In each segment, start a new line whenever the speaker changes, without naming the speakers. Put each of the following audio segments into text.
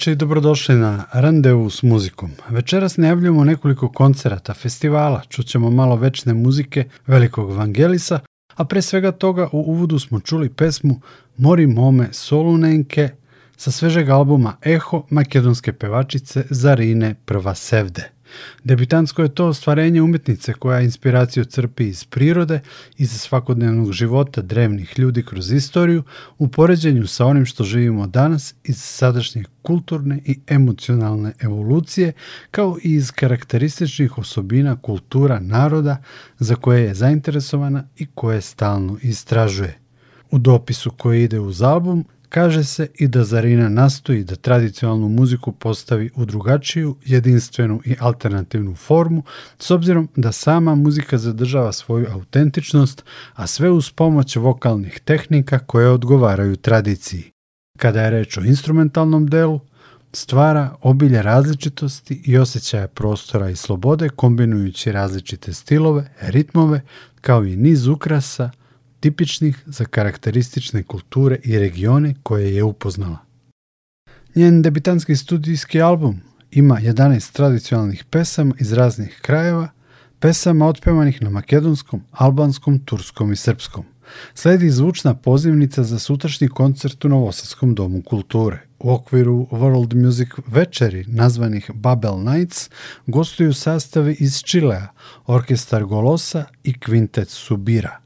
Dobroveče i dobrodošli na Randevu s muzikom. Večeras najavljujemo nekoliko koncerata, festivala, čućemo malo večne muzike velikog Vangelisa, a pre svega toga u uvodu smo čuli pesmu Mori mome solunenke sa svežeg albuma Eho makedonske pevačice Zarine Prva Debitansko je to ostvarenje umetnice koja inspiraciju crpi iz prirode, iz svakodnevnog života drevnih ljudi kroz istoriju, u poređenju sa onim što živimo danas iz sadašnje kulturne i emocionalne evolucije, kao i iz karakterističnih osobina kultura naroda za koje je zainteresovana i koje stalno istražuje. U dopisu koji ide uz album kaže se i da Zarina nastoji da tradicionalnu muziku postavi u drugačiju, jedinstvenu i alternativnu formu, s obzirom da sama muzika zadržava svoju autentičnost, a sve uz pomoć vokalnih tehnika koje odgovaraju tradiciji. Kada je reč o instrumentalnom delu, stvara obilje različitosti i osjećaja prostora i slobode kombinujući različite stilove, ritmove, kao i niz ukrasa, tipičnih za karakteristične kulture i regione koje je upoznala. Njen debitanski studijski album ima 11 tradicionalnih pesama iz raznih krajeva, pesama otpevanih na makedonskom, albanskom, turskom i srpskom. Sledi zvučna pozivnica za sutrašnji koncert u Novosadskom domu kulture.
U okviru World Music večeri, nazvanih Babel Nights, gostuju sastavi iz Čilea, orkestar Golosa i kvintet Subira.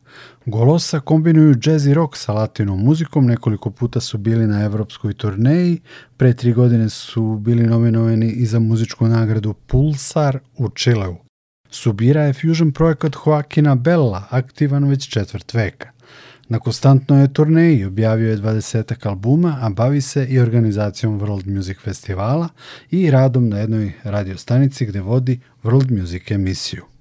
Golosa kombinuju jazz i rock sa latinom muzikom, nekoliko puta su bili na evropskoj turneji, pre tri godine su bili nominovani i za muzičku nagradu Pulsar u Čileu. Subira je fusion projekat Joaquina Bella, aktivan već četvrt veka. Na konstantnoj je turneji, objavio je 20 albuma, a bavi se i organizacijom World Music Festivala i radom na jednoj radiostanici gde vodi World Music emisiju.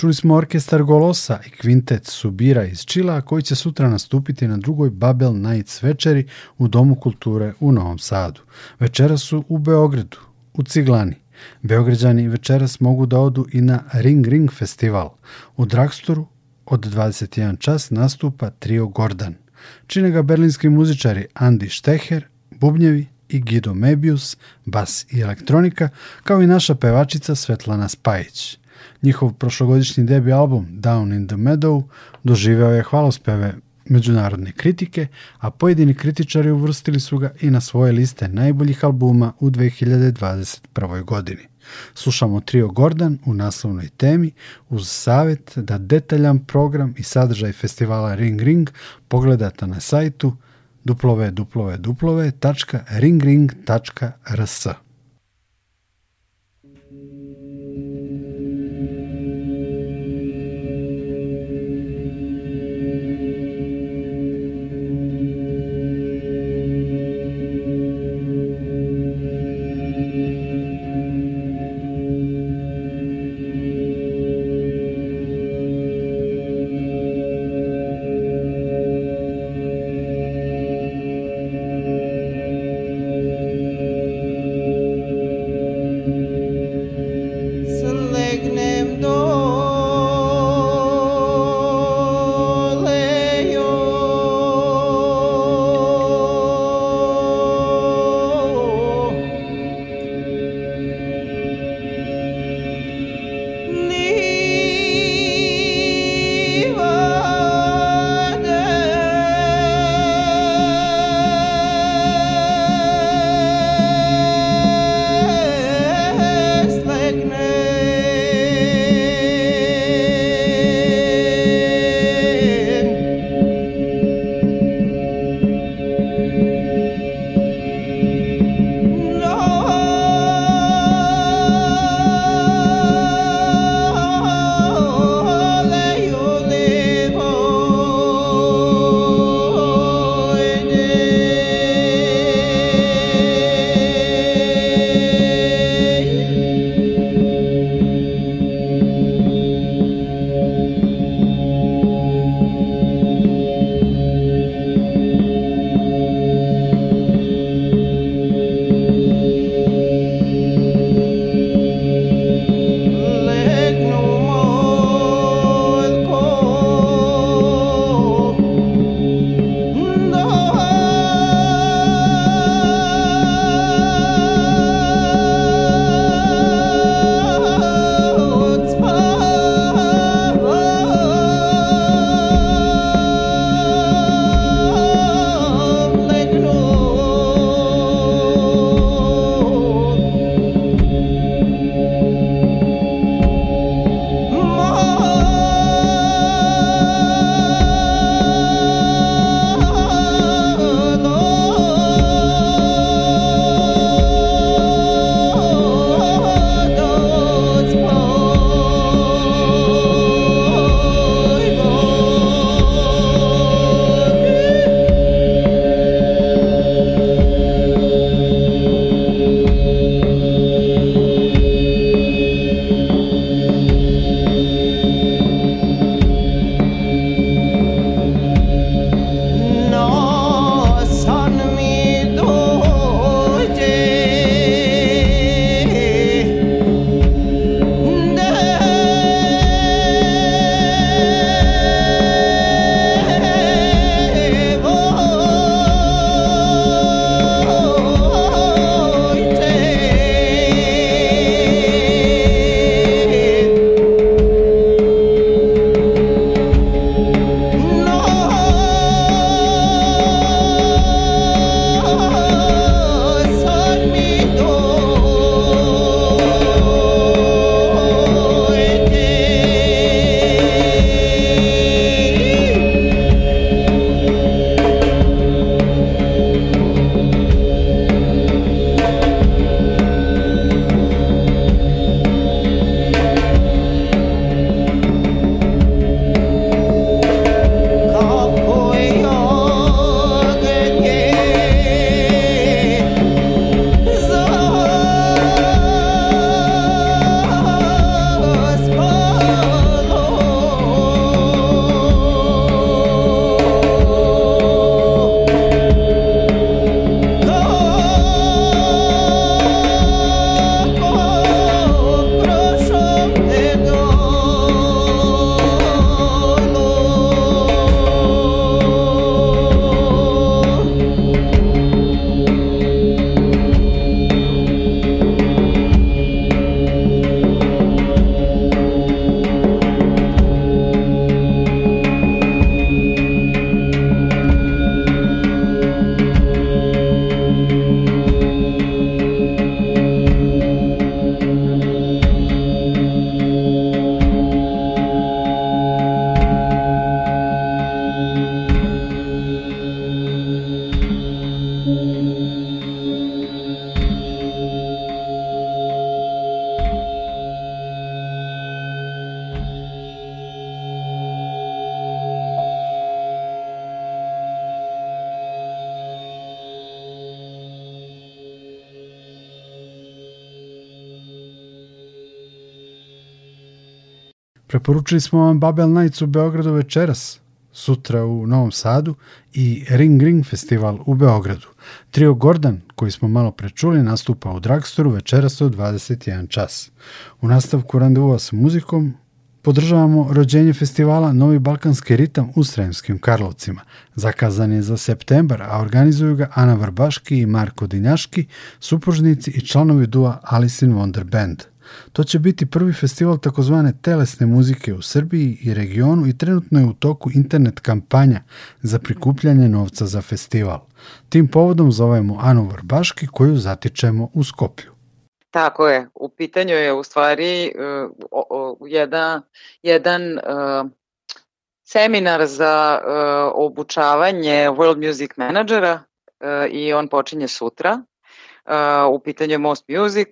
Čuli smo orkestar Golosa i kvintet Subira iz Čila koji će sutra nastupiti na drugoj Babel Nights večeri u Domu kulture u Novom Sadu. Večera su u Beogradu, u Ciglani. Beograđani večeras mogu da odu i na Ring Ring festival. U Dragstoru od 21 čas nastupa trio Gordon. Čine ga berlinski muzičari Andi Šteher, bubnjevi i Guido Mebius, bas i elektronika, kao i naša pevačica Svetlana Spajić. Njihov prošlogodišnji debi album Down in the Meadow doživeo je hvalospeve međunarodne kritike, a pojedini kritičari uvrstili su ga i na svoje liste najboljih albuma u 2021. godini. Slušamo trio Gordon u naslovnoj temi uz savjet da detaljan program i sadržaj festivala Ring Ring pogledate na sajtu www.ringring.rs. Preporučili smo vam Babel Nights u Beogradu večeras, sutra u Novom Sadu i Ring Ring festival u Beogradu. Trio Gordon, koji smo malo prečuli, nastupa u Dragstoru večeras od 21 čas. U nastavku randevua sa muzikom podržavamo rođenje festivala Novi Balkanski ritam u Sremskim Karlovcima. Zakazan je za septembar, a organizuju ga Ana Vrbaški i Marko Dinjaški, supružnici i članovi dua Alice in Wonder Band. To će biti prvi festival takozvane telesne muzike u Srbiji i regionu i trenutno je u toku internet kampanja za prikupljanje novca za festival. Tim povodom zovemo Anu Vrbaški koju zatičemo u Skoplju.
Tako je, u pitanju je u stvari uh, jedan, jedan uh, seminar za uh, obučavanje World Music Managera uh, i on počinje sutra. Uh, u pitanju je Most Music,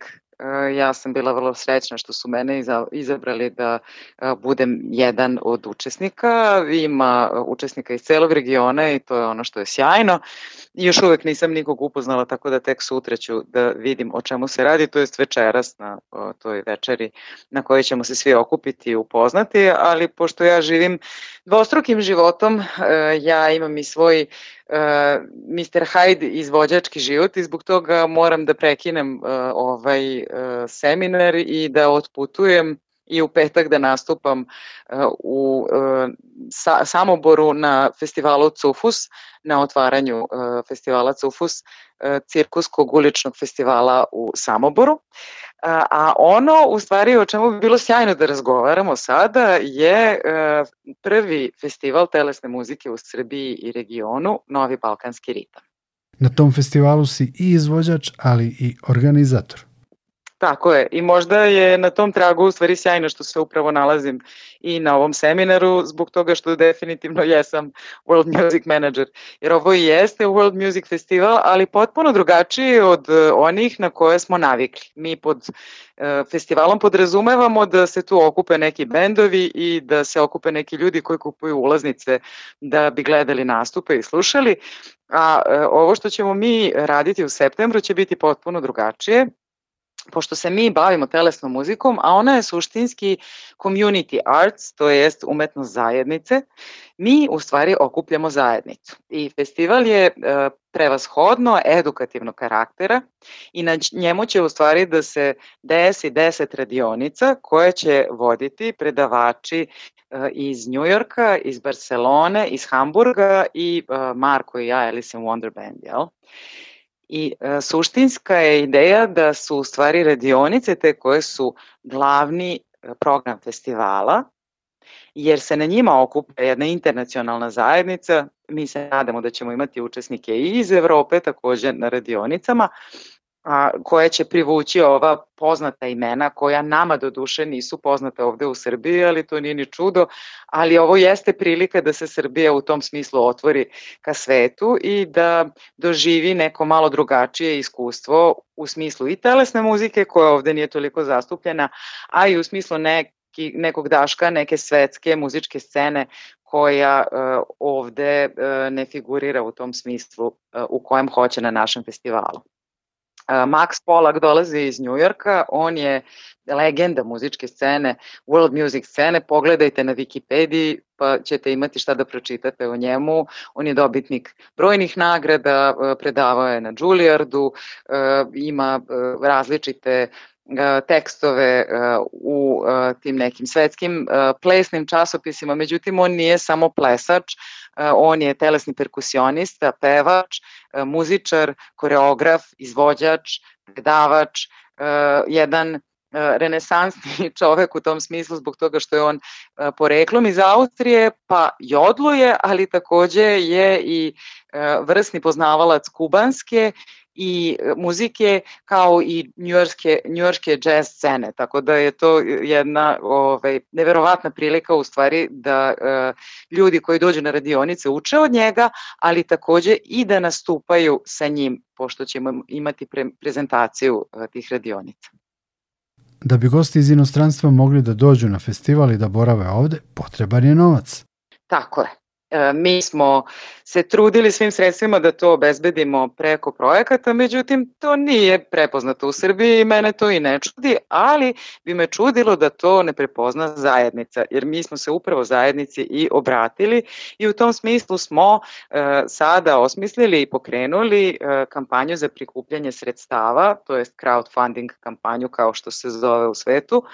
ja sam bila vrlo srećna što su mene izabrali da eh, budem jedan od učesnika. Ima eh, učesnika iz celog regiona i to je ono što je sjajno. Još uvek nisam nikog upoznala, tako da tek sutra ću da vidim o čemu se radi, to je večeras na toj večeri na kojoj ćemo se svi okupiti i upoznati, ali pošto ja živim dvostrukim životom, ja imam i svoj uh, Mr. Hyde izvođački život i zbog toga moram da prekinem uh, ovaj uh, seminar i da otputujem i u petak da nastupam uh, u sa, Samoboru na festivalu Cufus, na otvaranju uh, festivala Cufus, cirkuskog uličnog festivala u Samoboru. A ono, u stvari, o čemu bi bilo sjajno da razgovaramo sada, je prvi festival telesne muzike u Srbiji i regionu, Novi Balkanski ritam.
Na tom festivalu si i izvođač, ali i organizator.
Tako je i možda je na tom tragu u stvari sjajno što se upravo nalazim i na ovom seminaru zbog toga što definitivno jesam World Music Manager. Jer ovo i jeste World Music Festival, ali potpuno drugačiji od e, onih na koje smo navikli. Mi pod e, festivalom podrazumevamo da se tu okupe neki bendovi i da se okupe neki ljudi koji kupuju ulaznice da bi gledali nastupe i slušali, a e, ovo što ćemo mi raditi u septembru će biti potpuno drugačije pošto se mi bavimo telesnom muzikom, a ona je suštinski community arts, to jest umetnost zajednice, mi u stvari okupljamo zajednicu. I festival je e, prevashodno edukativnog karaktera i na njemu će u stvari da se desi 10 radionica koje će voditi predavači e, iz Njujorka, iz Barcelone, iz Hamburga i e, Marko i ja, Alice in Wonder Band, jel? I e, suštinska je ideja da su u stvari radionice te koje su glavni e, program festivala, jer se na njima okupa jedna internacionalna zajednica, mi se nadamo da ćemo imati učesnike i iz Evrope takođe na radionicama, a, koje će privući ova poznata imena koja nama do duše nisu poznate ovde u Srbiji, ali to nije ni čudo, ali ovo jeste prilika da se Srbija u tom smislu otvori ka svetu i da doživi neko malo drugačije iskustvo u smislu i telesne muzike koja ovde nije toliko zastupljena, a i u smislu neki, nekog daška, neke svetske muzičke scene koja uh, ovde uh, ne figurira u tom smislu uh, u kojem hoće na našem festivalu. Max Pollack dolazi iz Njujorka, on je legenda muzičke scene, world music scene, pogledajte na Wikipediji pa ćete imati šta da pročitate o njemu. On je dobitnik brojnih nagrada, predavao je na Juilliardu, ima različite tekstove u tim nekim svetskim plesnim časopisima, međutim on nije samo plesač, on je telesni perkusionista, pevač, muzičar, koreograf, izvođač, predavač, jedan renesansni čovek u tom smislu zbog toga što je on poreklom iz Austrije, pa jodluje, ali takođe je i vrsni poznavalac kubanske i e, muzike kao i njujorske, njujorske jazz scene, tako da je to jedna ovaj, neverovatna prilika u stvari da uh, ljudi koji dođu na radionice uče od njega, ali takođe i da nastupaju sa njim, pošto ćemo imati pre, prezentaciju tih radionica.
Da bi gosti iz inostranstva mogli da dođu na festival i da borave ovde, potreban je novac.
Tako je. E, mi smo se trudili svim sredstvima da to obezbedimo preko projekata, međutim to nije prepoznato u Srbiji i mene to i ne čudi, ali bi me čudilo da to ne prepozna zajednica, jer mi smo se upravo zajednici i obratili i u tom smislu smo e, sada osmislili i pokrenuli e, kampanju za prikupljanje sredstava, to jest crowdfunding kampanju kao što se zove u svetu,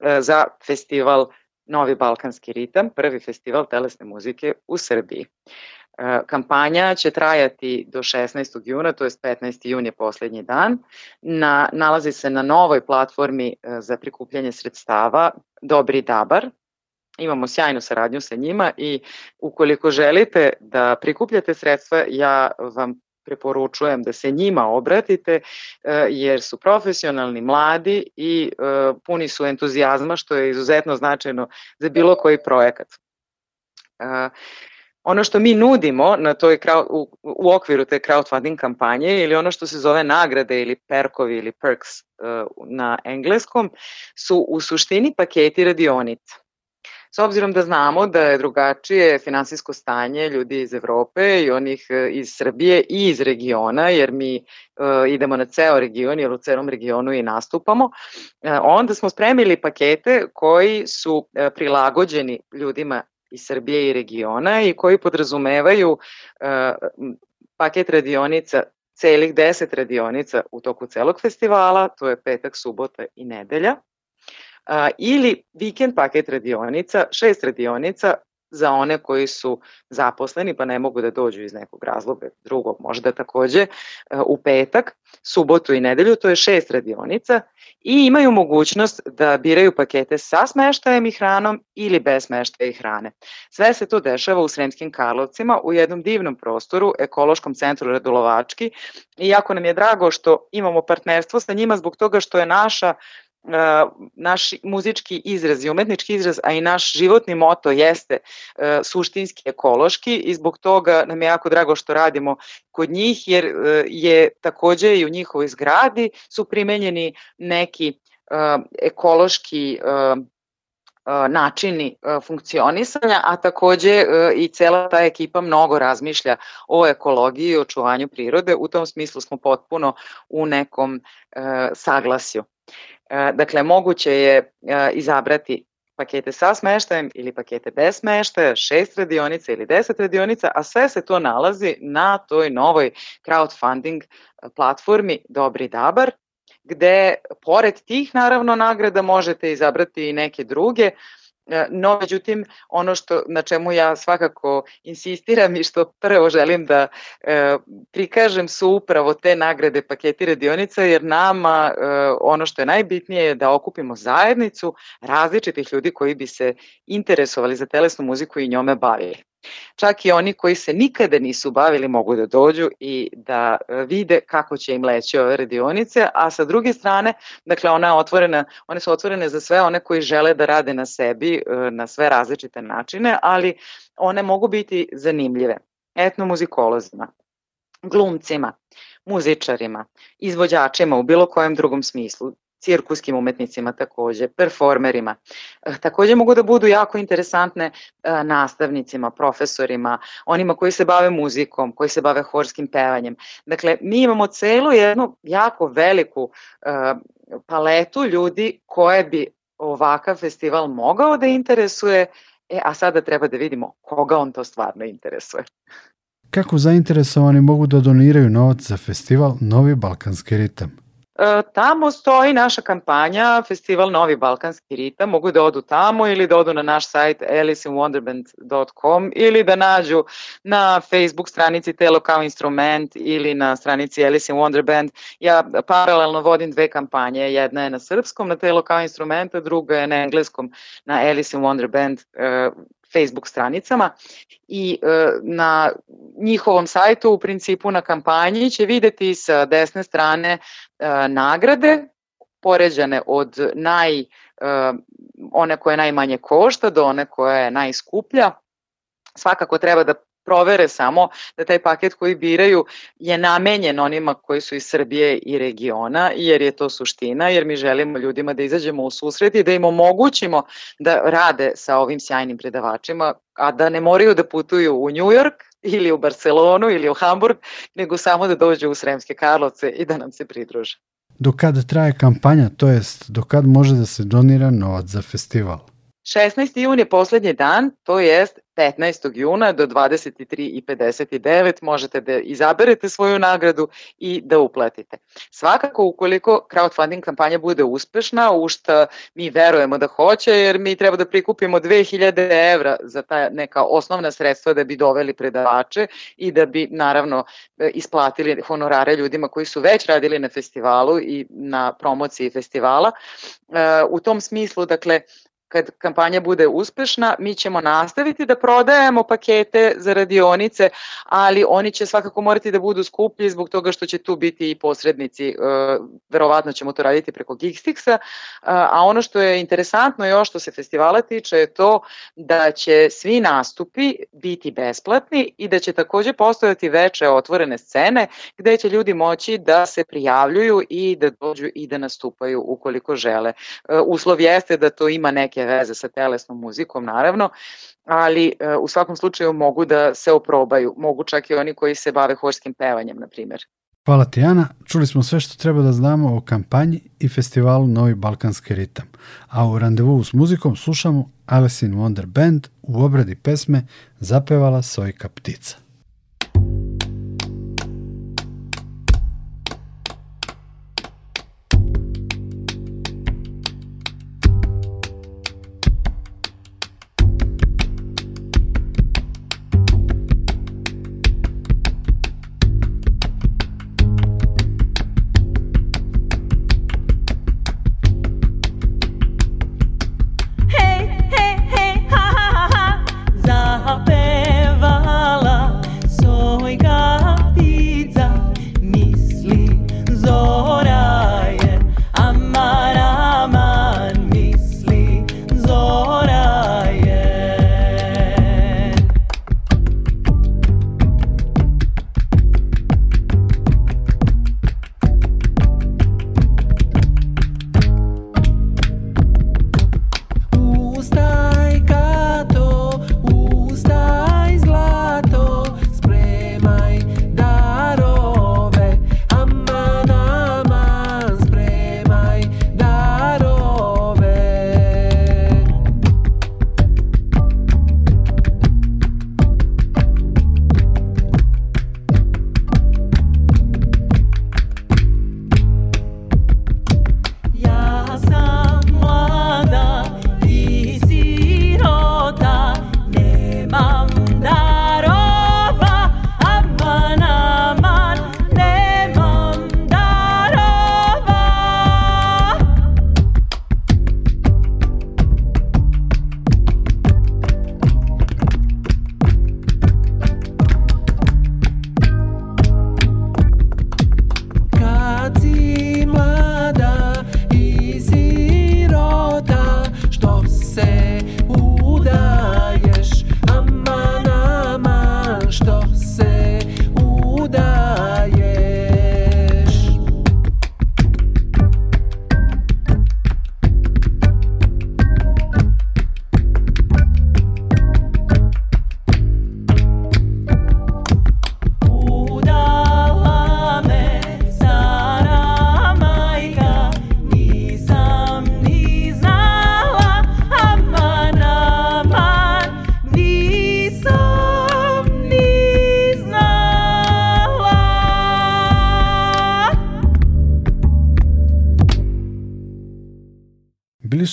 e, za festival Novi Balkanski ritam, prvi festival telesne muzike u Srbiji. E, kampanja će trajati do 16. juna, to je 15. jun je poslednji dan. Na, nalazi se na novoj platformi e, za prikupljanje sredstava Dobri Dabar. Imamo sjajnu saradnju sa njima i ukoliko želite da prikupljate sredstva, ja vam preporučujem da se njima obratite e, jer su profesionalni, mladi i e, puni su entuzijazma što je izuzetno značajno za bilo koji projekat. E, ono što mi nudimo na toj u, u okviru te crowdfunding kampanje ili ono što se zove nagrade ili perkovi ili perks na engleskom su u suštini paketi radionica. S obzirom da znamo da je drugačije finansijsko stanje ljudi iz Evrope i onih e, iz Srbije i iz regiona, jer mi uh, idemo na ceo region, jer u celom regionu i nastupamo, uh, onda smo spremili pakete koji su prilagođeni ljudima iz Srbije i regiona i koji podrazumevaju paket radionica celih 10 radionica u toku celog festivala, to je petak, subota i nedelja a, ili vikend paket radionica, šest radionica za one koji su zaposleni pa ne mogu da dođu iz nekog razloga drugog možda takođe u petak, subotu i nedelju, to je šest radionica i imaju mogućnost da biraju pakete sa smeštajem i hranom ili bez smeštaja i hrane. Sve se to dešava u Sremskim Karlovcima u jednom divnom prostoru, ekološkom centru Radulovački i jako nam je drago što imamo partnerstvo sa njima zbog toga što je naša naš muzički izraz i umetnički izraz, a i naš životni moto jeste suštinski ekološki i zbog toga nam je jako drago što radimo kod njih jer je takođe i u njihovoj zgradi su primenjeni neki ekološki načini funkcionisanja, a takođe i cela ta ekipa mnogo razmišlja o ekologiji i očuvanju prirode. U tom smislu smo potpuno u nekom saglasju. Dakle, moguće je izabrati pakete sa smeštajem ili pakete bez smeštaja, šest radionica ili deset radionica, a sve se to nalazi na toj novoj crowdfunding platformi Dobri Dabar, gde pored tih naravno nagrada možete izabrati i neke druge, E, no, međutim, ono što, na čemu ja svakako insistiram i što prvo želim da e, prikažem su upravo te nagrade paketi radionica, jer nama e, ono što je najbitnije je da okupimo zajednicu različitih ljudi koji bi se interesovali za telesnu muziku i njome bavili. Čak i oni koji se nikada nisu bavili mogu da dođu i da e, vide kako će im leći ove radionice, a sa druge strane, dakle ona otvorena, one su otvorene za sve one koji žele da rade na sebi e, na sve različite načine, ali one mogu biti zanimljive. Etnomuzikolozima, glumcima, muzičarima, izvođačima u bilo kojem drugom smislu, cirkuskim umetnicima takođe, performerima. Eh, takođe mogu da budu jako interesantne eh, nastavnicima, profesorima, onima koji se bave muzikom, koji se bave horskim pevanjem. Dakle, mi imamo celu jednu jako veliku eh, paletu ljudi koje bi ovakav festival mogao da interesuje, e, a sada treba da vidimo koga on to stvarno interesuje.
Kako zainteresovani mogu da doniraju novac za festival Novi Balkanski ritam?
E, tamo stoji naša kampanja Festival Novi Balkanski ritam, mogu da odu tamo ili da odu na naš sajt aliceinwonderland.com ili da nađu na Facebook stranici Telo kao instrument ili na stranici Alice in Wonderband. Ja paralelno vodim dve kampanje, jedna je na srpskom na Telo kao instrument, a druga je na engleskom na Alice in Wonderband e, Facebook stranicama i e, na njihovom sajtu u principu na kampanji će videti sa desne strane e, nagrade poređane od naj, e, one koje najmanje košta do one koja je najskuplja. Svakako treba da provere samo da taj paket koji biraju je namenjen onima koji su iz Srbije i regiona, jer je to suština, jer mi želimo ljudima da izađemo u susret i da im omogućimo da rade sa ovim sjajnim predavačima, a da ne moraju da putuju u New York ili u Barcelonu ili u Hamburg, nego samo da dođu u Sremske Karlovce i da nam se pridruže.
Do kada traje kampanja, to jest do kad može da se donira novac za festival?
16. jun je poslednji dan, to jest 15. juna do 23.59 možete da izaberete svoju nagradu i da uplatite. Svakako, ukoliko crowdfunding kampanja bude uspešna, u što mi verujemo da hoće, jer mi treba da prikupimo 2000 evra za ta neka osnovna sredstva da bi doveli predavače i da bi, naravno, isplatili honorare ljudima koji su već radili na festivalu i na promociji festivala. U tom smislu, dakle, kad kampanja bude uspešna, mi ćemo nastaviti da prodajemo pakete za radionice, ali oni će svakako morati da budu skuplji zbog toga što će tu biti i posrednici. E, verovatno ćemo to raditi preko Geekstixa, a ono što je interesantno još što se festivala tiče je to da će svi nastupi biti besplatni i da će takođe postojati veće otvorene scene gde će ljudi moći da se prijavljuju i da dođu i da nastupaju ukoliko žele. E, uslov jeste da to ima neke neke veze sa telesnom muzikom, naravno, ali e, u svakom slučaju mogu da se oprobaju. Mogu čak i oni koji se bave horskim pevanjem, na primjer.
Hvala ti, Ana. Čuli smo sve što treba da znamo o kampanji i festivalu Novi Balkanski ritam. A u randevu s muzikom slušamo Alice in Wonder Band u obradi pesme zapevala Sojka ptica.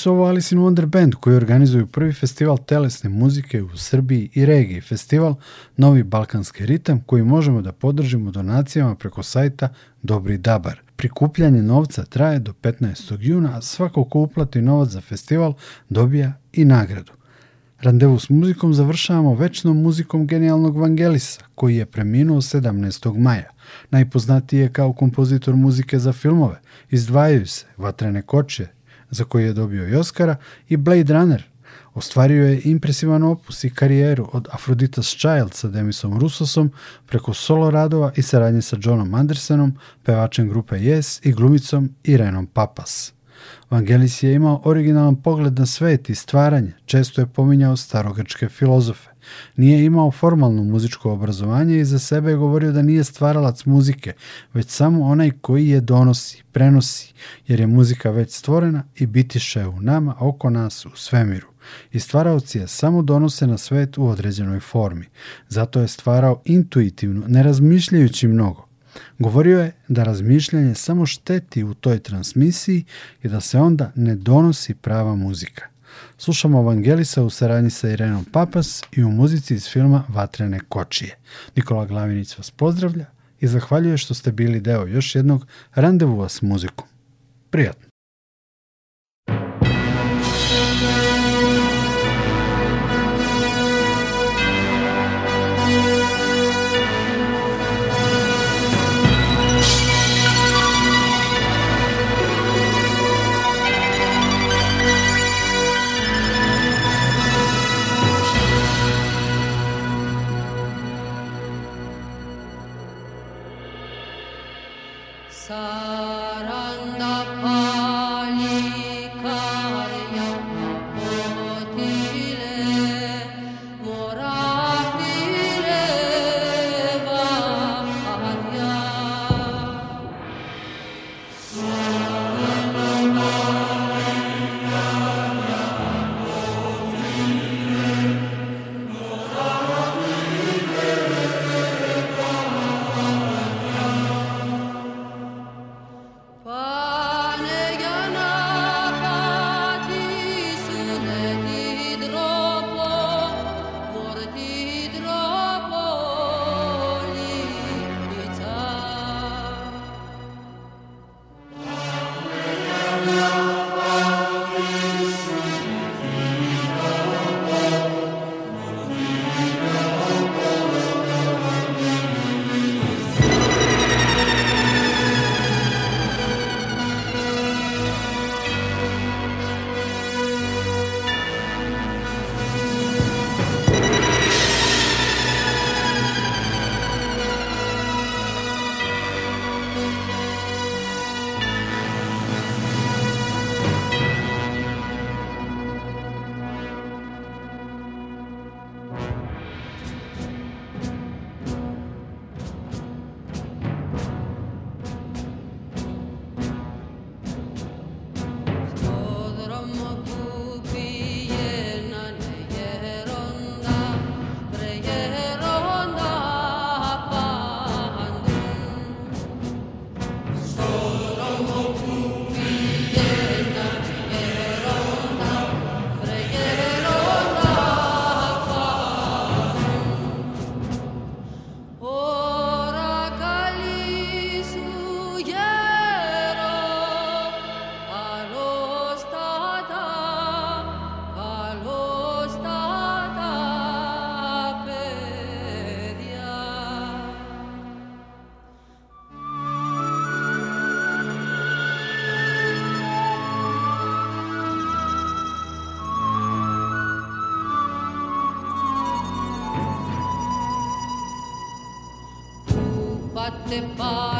Su ovo Alice in Wonder Band koji organizuju prvi festival telesne muzike u Srbiji i regiji, festival Novi Balkanski ritam koji možemo da podržimo donacijama preko sajta Dobri Dabar. Prikupljanje novca traje do 15. juna, a svako ko uplati novac za festival dobija i nagradu. Randevu s muzikom završavamo večnom muzikom genijalnog Vangelisa, koji je preminuo 17. maja. Najpoznatiji je kao kompozitor muzike za filmove. Izdvajaju se Vatrene koče, za koji je dobio i Oscara, i Blade Runner, Ostvario je impresivan opus i karijeru od Aphrodite's Child sa Demisom Russosom preko solo radova i saradnje sa Johnom Andersonom, pevačem grupe Yes i glumicom Irenom Papas. Vangelis je imao originalan pogled na svet i stvaranje, često je pominjao starogrčke filozofe. Nije imao formalno muzičko obrazovanje i za sebe je govorio da nije stvaralac muzike, već samo onaj koji je donosi, prenosi, jer je muzika već stvorena i bitiše u nama, oko nas, u svemiru. I stvaraoci je samo donose na svet u određenoj formi. Zato je stvarao intuitivno, ne razmišljajući mnogo. Govorio je da razmišljanje samo šteti u toj transmisiji i da se onda ne donosi prava muzika. Slušamo Evangelisa u saradnji sa Irenom Papas i u muzici iz filma Vatrene kočije. Nikola Glavinić vas pozdravlja i zahvaljuje što ste bili deo još jednog randevua s muzikom. Prijatno!
Te pali